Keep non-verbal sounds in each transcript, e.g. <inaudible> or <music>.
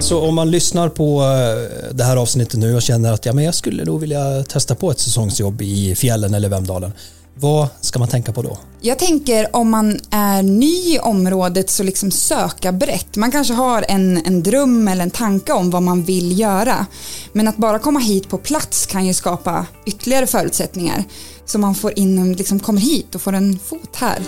Så om man lyssnar på eh, det här avsnittet nu och känner att ja, men jag skulle nog vilja testa på ett säsongsjobb i fjällen eller Vemdalen. Vad ska man tänka på då? Jag tänker om man är ny i området så liksom söka brett. Man kanske har en, en dröm eller en tanke om vad man vill göra. Men att bara komma hit på plats kan ju skapa ytterligare förutsättningar. Så man får in, liksom kommer hit och får en fot här.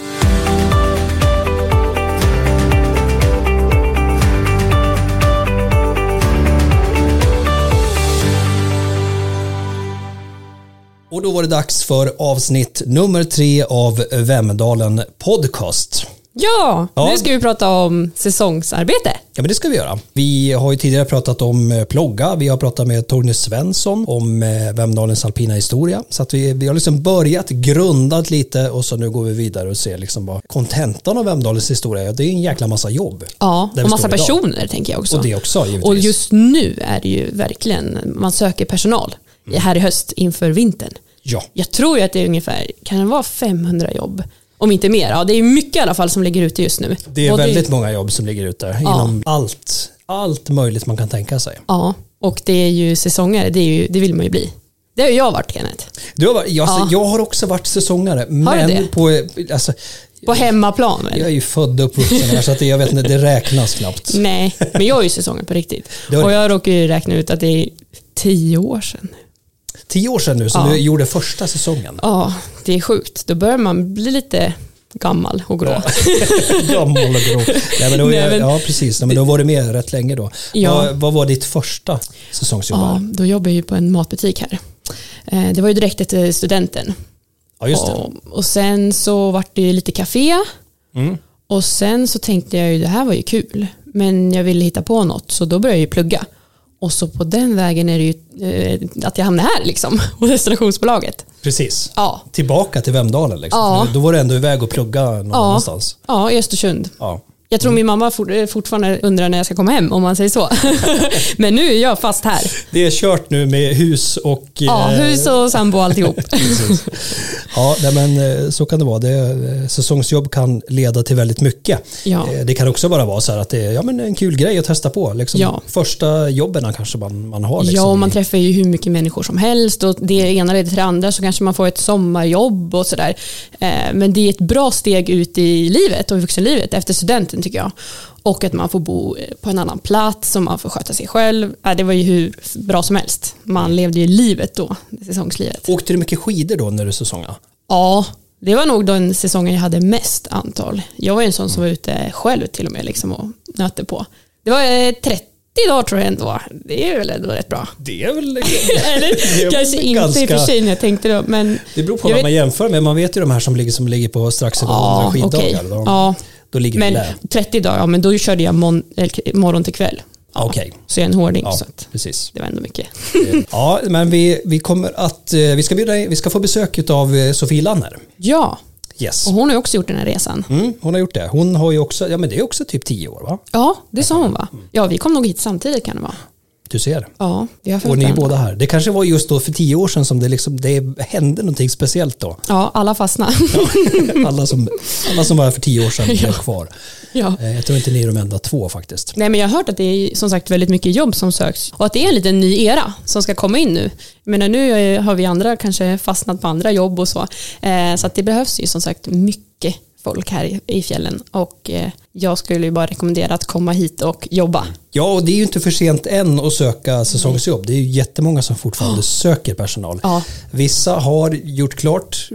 Och då var det dags för avsnitt nummer tre av Vemdalen Podcast. Ja, Ja. nu ska vi prata om säsongsarbete. Ja men det ska vi göra. Vi har ju tidigare pratat om eh, plogga, vi har pratat med Torgny Svensson om eh, Vemdalens alpina historia. Så att vi, vi har liksom börjat grundat lite och så nu går vi vidare och ser liksom vad kontentan av Vemdalens historia är. Det är en jäkla massa jobb. Ja, och massa idag. personer tänker jag också. Och det också givetvis. Och just nu är det ju verkligen, man söker personal här i höst inför vintern. Ja, Jag tror ju att det är ungefär, kan det vara 500 jobb? Om inte mer. Ja, det är mycket i alla fall som ligger ute just nu. det är Både- väldigt många jobb som ligger ute inom allt, allt möjligt man kan tänka sig. Ja, och det är ju säsongare, det, är ju, det vill man ju bli. Det har jag varit Kenneth. Du har, varit- jag, Ja. jag har också varit säsongare, Har men det? på, alltså, På hemmaplan väl? jag är ju född och uppvuxen här så att det, jag vet inte, det räknas knappt. Nej, men jag är ju säsongen på riktigt. Det Och jag råkar ju räkna ut att det är tio år sedan. Tio år sedan nu som Ja. du gjorde första säsongen. Ja, det är sjukt. Då börjar man bli lite gammal och grå. <laughs> Gammal och grå. Nej, men då, Nej, men- ja, precis. Nej, men då var du med rätt länge då. Ja. Vad, vad var ditt första säsongsjobb? Ja, då jobbar jag ju på en matbutik här. Eh, Det var ju direkt efter studenten. Ja, just det. Och, och sen så vart det ju lite café. Mm. Och sen så tänkte jag ju det här var ju kul. Men jag ville hitta på något så då började jag ju plugga. Och så på den vägen är det ju eh, att jag hamnade här liksom. <laughs> På destinationsbolaget. Precis. Ja. Tillbaka till Vemdalen liksom. Ja. Då var du ändå iväg och plugga någon Ja. annanstans. Ja, i Östersund. Ja. Jag tror min mamma for, fortfarande undrar när jag ska komma hem om man säger så. <laughs> Men nu är jag fast här. Det är kört nu med hus och... Ja, eh, hus och sambo och alltihop. <laughs> Ja, men eh, så kan det vara. Det, eh, säsongsjobb kan leda till väldigt mycket. Ja. Eh, Det kan också bara vara så här att det är ja, men en kul grej att testa på. Liksom Ja. Första jobben kanske man, man har. Liksom, Ja, och man träffar ju hur mycket människor som helst och det ena leder till det andra så kanske man får ett sommarjobb och sådär. Eh, Men det är ett bra steg ut i livet och i vuxenlivet efter studenten tycker jag. Och att man får bo eh, på en annan plats och man får sköta sig själv. Ja, Det var ju hur bra som helst. Man levde ju livet då, säsongslivet. Åkte du mycket skidor då när du säsongade? Ja, det var nog den säsongen jag hade mest antal. Jag var ju en sån som var ute själv till och med liksom och nötte på. Det var eh, 30 dagar tror jag ändå. Det är väl ändå rätt bra. Det är väl... <laughs> Eller <laughs> Det är kanske väl inte i och för ganska- sig när jag tänkte då, men Det beror på vad vet- man jämför med. Man vet ju de här som ligger, som ligger på strax över 100 ja, skiddagar. De, Ja, Då ligger men där. 30 dagar, ja, men då körde jag mon- morgon till kväll. Ja, Okej, Så jag är en hårding, ja, så precis. det var ändå mycket. Ja, men vi, vi kommer att, eh, vi ska, bjuda, vi ska få besök av eh, Sofie Lanner. Ja, Yes. och hon har också gjort den här resan. Mm, hon har gjort det. Hon har ju också, ja men det är också typ 10 år va? Ja, det sa hon va? Ja, vi kom nog hit samtidigt kan det vara. Du ser. Ja, vi har Och följt ni är båda här. Det kanske var just då för 10 år sedan som det, liksom, det hände någonting speciellt då. Ja, alla fastnade. Alla som, alla som var här för 10 år sedan <laughs> blev kvar. ja. Eh, Jag tror inte ni är de enda två faktiskt. Nej, men jag har hört att det är som sagt väldigt mycket jobb som söks och att det är en liten ny era som ska komma in nu. Jag menar, nu eh, har vi andra kanske fastnat på andra jobb och så. Eh, Så att det behövs ju som sagt mycket folk här i- fjällen och eh, jag skulle ju bara rekommendera att komma hit och jobba. Ja, och det är ju inte för sent än att söka säsongsjobb. Det är ju jättemånga som fortfarande söker personal. Ja. Vissa har gjort klart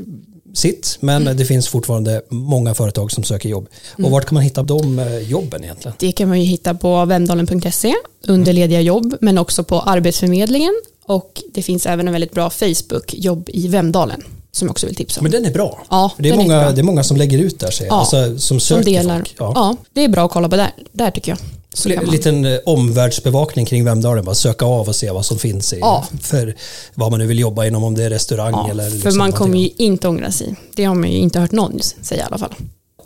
sitt, men Mm. det finns fortfarande många företag som söker jobb. Och vart kan man hitta de eh, jobben egentligen? Det kan man ju hitta på vemdalen.se under lediga jobb men också på Arbetsförmedlingen och det finns även en väldigt bra Facebook, jobb i Vemdalen, som jag också vill tipsa om. Men den är bra. Ja, För det, är är många, bra. det är många som lägger ut där, jag. Ja, alltså, som som delar. Ja. Ja. det är bra att kolla på där, där tycker jag. Så En liten eh, omvärldsbevakning kring Vemdalen, bara söka av och se vad som finns i, Ja. för vad man nu vill jobba inom, om det är restaurang Ja, eller för liksom man kommer någonting ju inte ångra sig. Det har man ju inte hört någon säga i alla fall.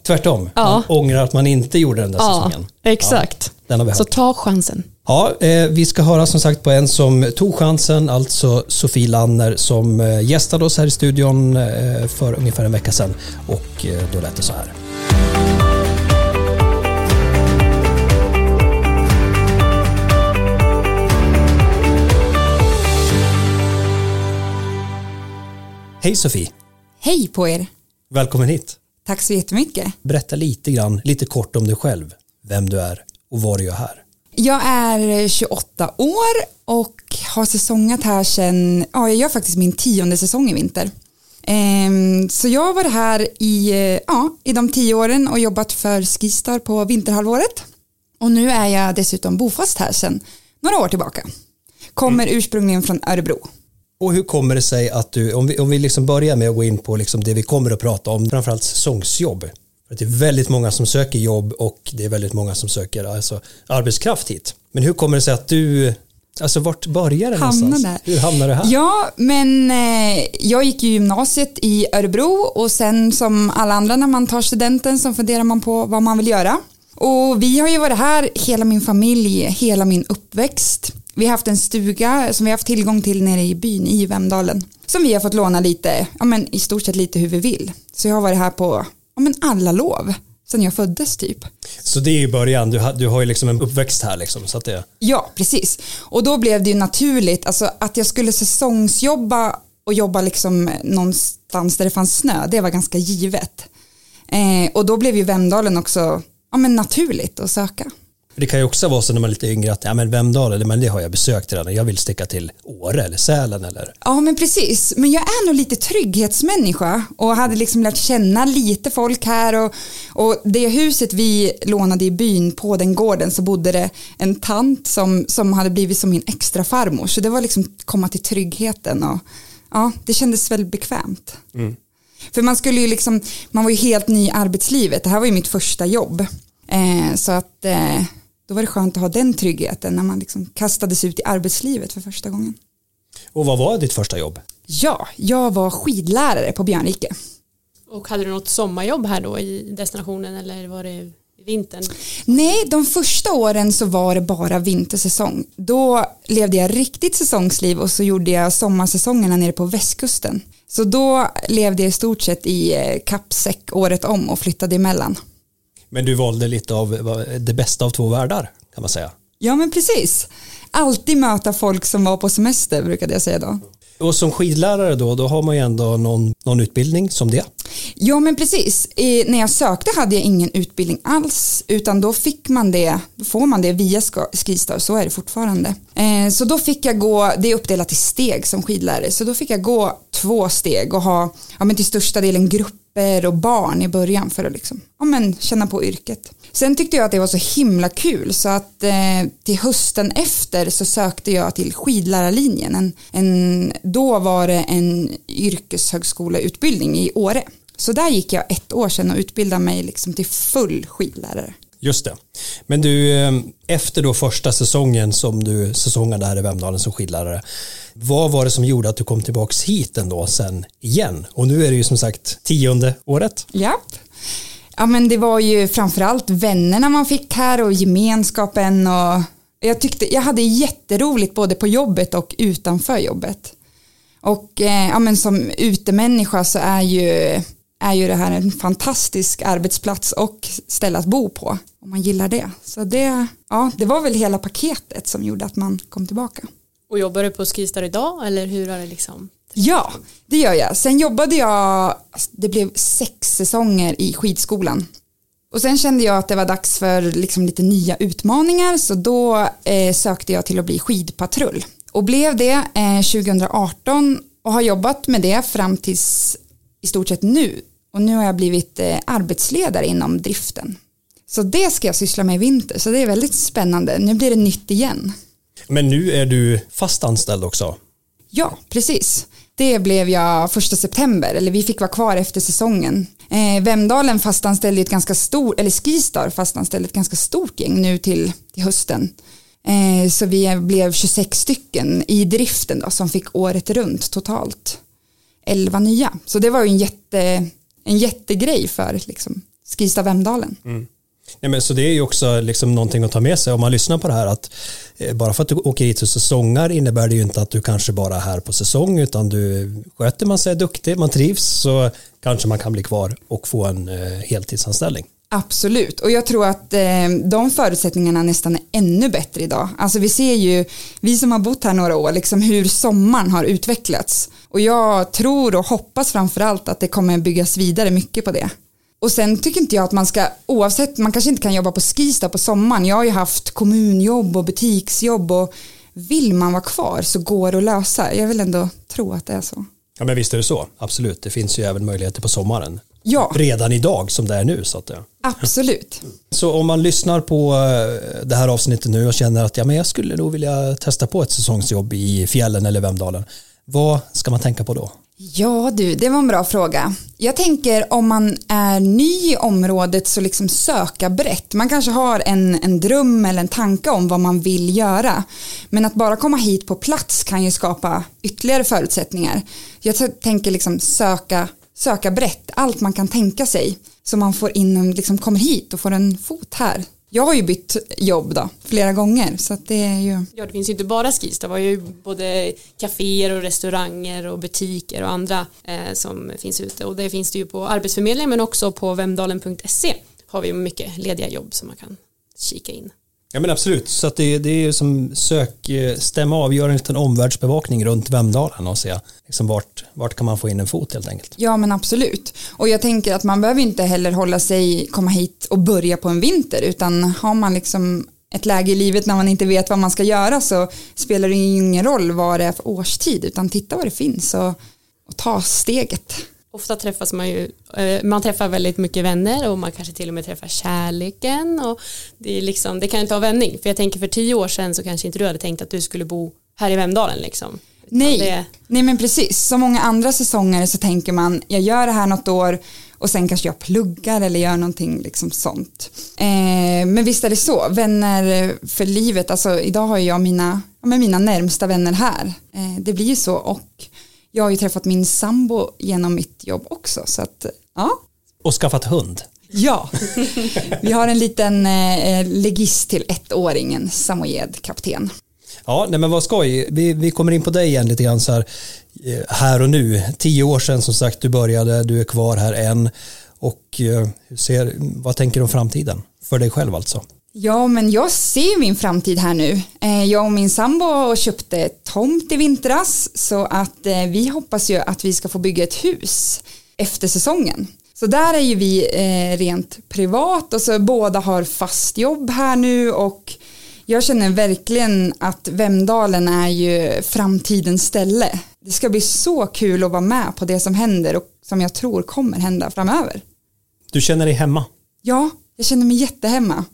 Tvärtom, Ja. man ångrar att man inte gjorde den där säsongen. exakt. Vi Så ta chansen. Ja, eh, vi ska höra som sagt på en som tog chansen, alltså Sofie Lanner som eh, gästade oss här i studion eh, för ungefär en vecka sedan och då lät det så här. Hej Sofie! Hej på er! Välkommen hit! Tack så jättemycket! Berätta lite grann, lite kort om dig själv, vem du är och vad du gör här. Jag är 28 år och har säsongat här sedan, ja jag gör faktiskt min tionde säsong i vinter. Ehm, så jag har varit här i, ja, i de tio åren och jobbat för Skistar på vinterhalvåret. Och nu är jag dessutom bofast här sedan några år tillbaka. Kommer ursprungligen från Örebro. Och hur kommer det sig att du, om vi, om vi liksom börjar med att gå in på liksom det vi kommer att prata om, framförallt säsongsjobb. För det är väldigt många som söker jobb och det är väldigt många som söker alltså, arbetskraft hit. Men hur kommer det sig att du, alltså vart börjar det någonstans? där. Hur hamnar du här? Ja, men eh, jag gick ju gymnasiet i Örebro och sen som alla andra när man tar studenten så funderar man på vad man vill göra. Och vi har ju varit här, hela min familj, hela min uppväxt. Vi har haft en stuga som vi har haft tillgång till nere i byn i Vemdalen. Som vi har fått låna lite, ja men i stort sett lite hur vi vill. Så jag har varit här på, ja men alla lov. Sen jag föddes typ. Så det är ju början, du har, du har ju liksom en uppväxt här liksom. Så att det, Ja, precis. Och då blev det ju naturligt, alltså att jag skulle säsongsjobba och jobba liksom någonstans där det fanns snö, det var ganska givet. Eh, och då blev ju Vemdalen också ja, men naturligt att söka. Det kan ju också vara så när man är lite yngre att ja, men Vemdalen, men det har jag besökt redan, jag vill sticka till Åre eller Sälen eller Ja men precis, men jag är nog lite trygghetsmänniska och hade liksom lärt känna lite folk här och, och det huset vi lånade i byn på den gården så bodde det en tant som, som hade blivit som min extra farmor. Så det var liksom komma till tryggheten och ja det kändes väl bekvämt. För man skulle ju liksom, man var ju helt ny i arbetslivet, det här var ju mitt första jobb. Eh, så att eh, då var det skönt att ha den tryggheten när man liksom kastades ut i arbetslivet för första gången. Och vad var ditt första jobb? Ja, jag var skidlärare på Björnrike. Och hade du något sommarjobb här då i destinationen eller var det i vintern? Nej, de första åren så var det bara vintersäsong. Då levde jag riktigt säsongsliv och så gjorde jag sommarsäsongerna nere på västkusten. Så då levde jag i stort sett i eh, kappsäck året om och flyttade emellan. Men du valde lite av vad- det bästa av två världar kan man säga. Ja, men precis. Alltid möta folk som var på semester brukade jag säga då. Och som skidlärare då, då har man ju ändå någon, någon utbildning som det. Ja men precis, I, när jag sökte hade jag ingen utbildning alls utan då fick man det, får man det via Skistar, så är det fortfarande. Eh, så då fick jag gå, det är uppdelat i steg som skidlärare, så då fick jag gå två steg och ha, ja men till största delen papper och barn i början för att liksom, ja men känna på yrket. Sen tyckte jag att det var så himla kul så att eh, till hösten efter så sökte jag till skidlärarlinjen. En, en, då var det en yrkeshögskoleutbildning i Åre. Så där gick jag ett år sedan och utbildade mig liksom till full skidlärare. Just det. Men du, eh, efter då första säsongen som du säsongade här i Vemdalen som skidlärare, vad var det som gjorde att du kom tillbaks hit ändå sen igen? Och nu är det ju som sagt tionde året. Ja. Ja men det var ju framförallt vännerna man fick här och gemenskapen och jag tyckte jag hade jätteroligt både på jobbet och utanför jobbet. Och eh, ja men som utemänniska så är ju, är ju det här en fantastisk arbetsplats och ställe att bo på om man gillar det. Så det, ja, det var väl hela paketet som gjorde att man kom tillbaka. Och jobbar du på Skistar idag eller hur har det liksom? Ja, det gör jag. Sen jobbade jag, det blev sex säsonger i skidskolan. Och sen kände jag att det var dags för liksom lite nya utmaningar så då eh, sökte jag till att bli skidpatrull. Och blev det eh, 2018 och har jobbat med det fram tills i stort sett nu. Och nu har jag blivit eh, arbetsledare inom driften. Så det ska jag syssla med i vinter så det är väldigt spännande. Nu blir det nytt igen. Men nu är du fast anställd också. Ja, precis. Det blev jag första september, eller vi fick vara kvar efter säsongen. Eh, Vemdalen fastanställde ett ganska stort, eller Skistar fastanställde ett ganska stort gäng nu till, till hösten. Eh, så vi blev 26 stycken i driften då, som fick året runt totalt. 11 nya. Så det var ju en, jätte, en jättegrej för liksom, Skistar Vemdalen. Mm. Nej, men så det är ju också liksom någonting att ta med sig om man lyssnar på det här att eh, bara för att du åker hit och säsongar innebär det ju inte att du kanske bara är här på säsong utan du sköter man sig duktig, man trivs så kanske man kan bli kvar och få en eh, heltidsanställning. Absolut, och jag tror att eh, de förutsättningarna nästan är ännu bättre idag. Alltså vi ser ju, vi som har bott här några år, liksom hur sommaren har utvecklats. Och jag tror och hoppas framförallt att det kommer byggas vidare mycket på det. Och sen tycker inte jag att man ska, oavsett, man kanske inte kan jobba på Skista på sommaren. Jag har ju haft kommunjobb och butiksjobb och vill man vara kvar så går det att lösa. Jag vill ändå tro att det är så. Ja men visst är det så, absolut. Det finns ju även möjligheter på sommaren. Ja, Redan idag som det är nu. Så, att, ja. absolut. så om man lyssnar på eh, det här avsnittet nu och känner att ja, men jag skulle nog vilja testa på ett säsongsjobb i fjällen eller Vemdalen. Vad ska man tänka på då? Ja du, det var en bra fråga. Jag tänker om man är ny i området så liksom söka brett. Man kanske har en, en dröm eller en tanke om vad man vill göra. Men att bara komma hit på plats kan ju skapa ytterligare förutsättningar. Jag tänker liksom söka, söka brett, allt man kan tänka sig. Så man får in, liksom kommer hit och får en fot här. Jag har ju bytt jobb då, flera gånger. Så att det är ju... Ja, det finns ju inte bara skis, det var ju både kaféer och restauranger och butiker och andra eh, som finns ute och det finns det ju på Arbetsförmedlingen men också på vemdalen.se har vi mycket lediga jobb som man kan kika in. Ja men absolut, så att det, det är ju som sök, eh, stämma av, gör en liten omvärldsbevakning runt Vemdalen och se liksom vart, vart kan man få in en fot helt enkelt. Ja men absolut. Och jag tänker att man behöver inte heller hålla sig, komma hit och börja på en vinter utan har man liksom ett läge i livet när man inte vet vad man ska göra så spelar det ju ingen roll vad det är för årstid utan titta vad det finns och, och ta steget. Ofta träffas man ju, eh, man träffar väldigt mycket vänner och man kanske till och med träffar kärleken och det, är liksom, det kan ta vändning. För jag tänker för tio år sedan så kanske inte du hade tänkt att du skulle bo här i Vemdalen liksom. Nej, Det, nej men precis. Som många andra säsonger så tänker man jag gör det här något år och sen kanske jag pluggar eller gör någonting liksom sånt. Eh, men visst är det så, vänner för livet, alltså idag har jag mina, ja, mina närmsta vänner här. Eh, det blir ju så och jag har ju träffat min sambo genom mitt jobb också så att ja. Och skaffat hund. Ja, vi har en liten eh, legist till ettåringen, Samoyed, kapten. Ja, nej men vad skoj. Vi, vi kommer in på dig igen lite grann så här, eh, här och nu. Tio år sedan som sagt du började, du är kvar här än. Och eh, hur ser, vad tänker du om framtiden? För dig själv alltså? Ja, men jag ser min framtid här nu. Eh, Jag och min sambo köpte tomt i vintras så att eh, vi hoppas ju att vi ska få bygga ett hus efter säsongen. Så där är ju vi eh, rent privat och så båda har fast jobb här nu och jag känner verkligen att Vemdalen är ju framtidens ställe. Det ska bli så kul att vara med på det som händer och som jag tror kommer hända framöver. Du känner dig hemma? Ja, jag känner mig jättehemma.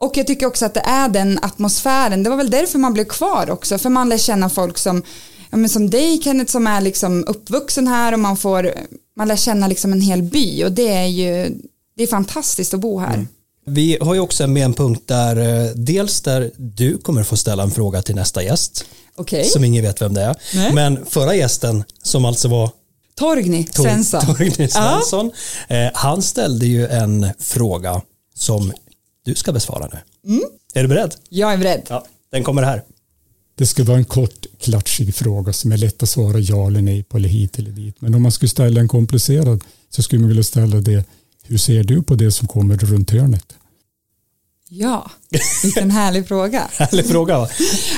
Och jag tycker också att det är den atmosfären. Det var väl därför man blev kvar också. För man lär känna folk som, ja, men som dig Kenneth som är liksom uppvuxen här och man får, man lär känna liksom en hel by och det är ju, det är fantastiskt att bo här. Vi har ju också med en punkt där eh, dels där du kommer få ställa en fråga till nästa gäst Okej. som ingen vet vem det är. Nej. Men förra gästen som alltså var Torgny Tor- Svensson. Torgny Svensson. Eh, han ställde ju en fråga som du ska besvara nu. Mm. Är du beredd? Jag är beredd. Ja, den kommer här. Det ska vara en kort, klatschig fråga som är lätt att svara ja eller nej på eller hit eller dit. Men om man skulle ställa en komplicerad så skulle man vilja ställa det hur ser du på det som kommer runt hörnet? Ja, <laughs> vilken härlig fråga. Härlig fråga va?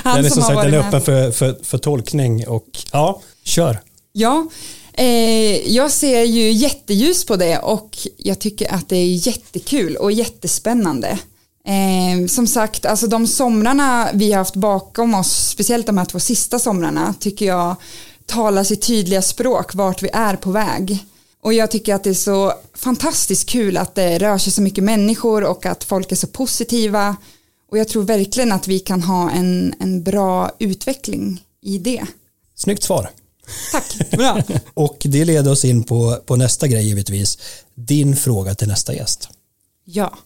Han Den är som som sagt den är öppen för, för, för tolkning och ja, kör. Ja, eh, jag ser ju jätteljus på det och jag tycker att det är jättekul och jättespännande. Eh, som sagt, alltså de somrarna vi har haft bakom oss, speciellt de här två sista somrarna, tycker jag talar sitt tydliga språk vart vi är på väg. Och jag tycker att det är så fantastiskt kul att det rör sig så mycket människor och att folk är så positiva. Och jag tror verkligen att vi kan ha en, en bra utveckling i det. Snyggt svar. Tack, bra. Och det leder oss in på, på nästa grej givetvis. Din fråga till nästa gäst. Ja.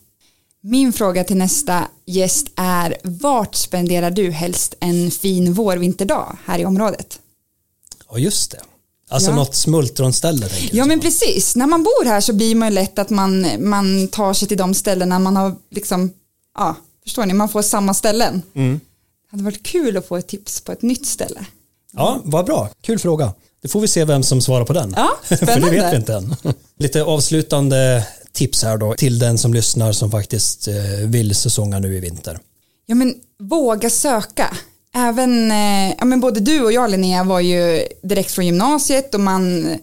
Min fråga till nästa gäst är vart spenderar du helst en fin vårvinterdag här i området? Ja just det. Alltså Ja. något smultronställe Ja men precis, när man bor här så blir man ju lätt att man, man tar sig till de ställena man har liksom, ja, förstår ni, man får samma ställen. Mm. Det hade varit kul att få ett tips på ett nytt ställe. Ja, vad bra. Kul fråga. Det får vi se vem som svarar på den. Ja, <laughs> För det vet vi inte än. <laughs> Lite avslutande tips här då till den som lyssnar som faktiskt eh, vill säsonga nu i vinter? Ja men våga söka. Även, eh, ja, men både du och jag Linnea var ju direkt från gymnasiet och man,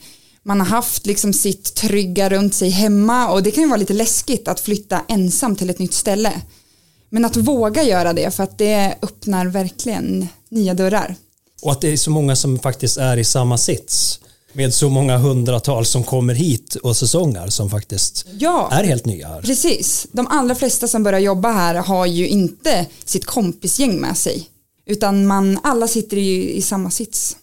man har haft liksom sitt trygga runt sig hemma och det kan ju vara lite läskigt att flytta ensam till ett nytt ställe. Men att våga göra det för att det öppnar verkligen nya dörrar. Och att det är så många som faktiskt är i samma sits med så många hundratals som kommer hit och säsongar som faktiskt Ja. är helt nya här. Precis. De allra flesta som börjar jobba här har ju inte sitt kompisgäng med sig. Utan man, alla sitter ju i samma sits.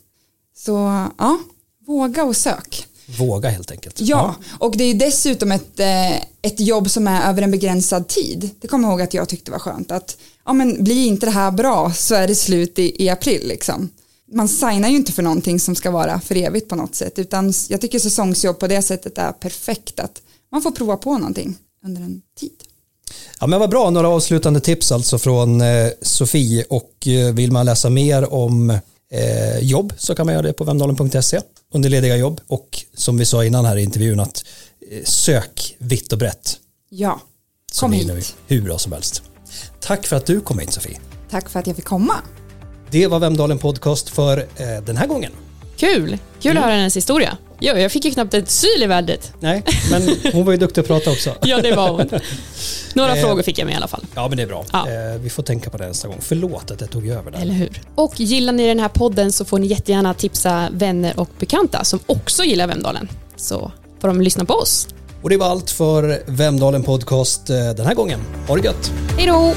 Så ja, våga och sök. Våga helt enkelt. Ja, och det är ju dessutom ett, eh, ett jobb som är över en begränsad tid. Det kommer jag ihåg att jag tyckte var skönt. Att ja, men blir inte det här bra så är det slut i, i april. Liksom. Man signar ju inte för någonting som ska vara för evigt på något sätt. Utan jag tycker säsongsjobb på det sättet är perfekt. Att man får prova på någonting under en tid. Ja men vad bra, några avslutande tips alltså från eh, Sofie och eh, vill man läsa mer om eh, jobb så kan man göra det på vemdalen.se under lediga jobb och som vi sa innan här i intervjun att eh, sök vitt och brett Ja, så kom blir hit. hur bra som helst. Tack för att du kom hit Sofie. Tack för att jag fick komma. Det var Vemdalen Podcast för eh, den här gången. Kul! Kul att höra hennes historia. Jo, jag fick ju knappt ett syl i värdet. Nej, men hon var ju duktig att prata också. <laughs> Ja, det var hon. Några Eh. frågor fick jag med i alla fall. Ja men det är bra. Ja. Eh, vi får tänka på det nästa gång. Förlåt att jag tog över där. Eller hur? Och gillar ni den här podden så får ni jättegärna tipsa vänner och bekanta som också gillar Vemdalen. Så får de lyssna på oss. Och det var allt för Vemdalen Podcast eh, den här gången. Ha det gött! Hej då!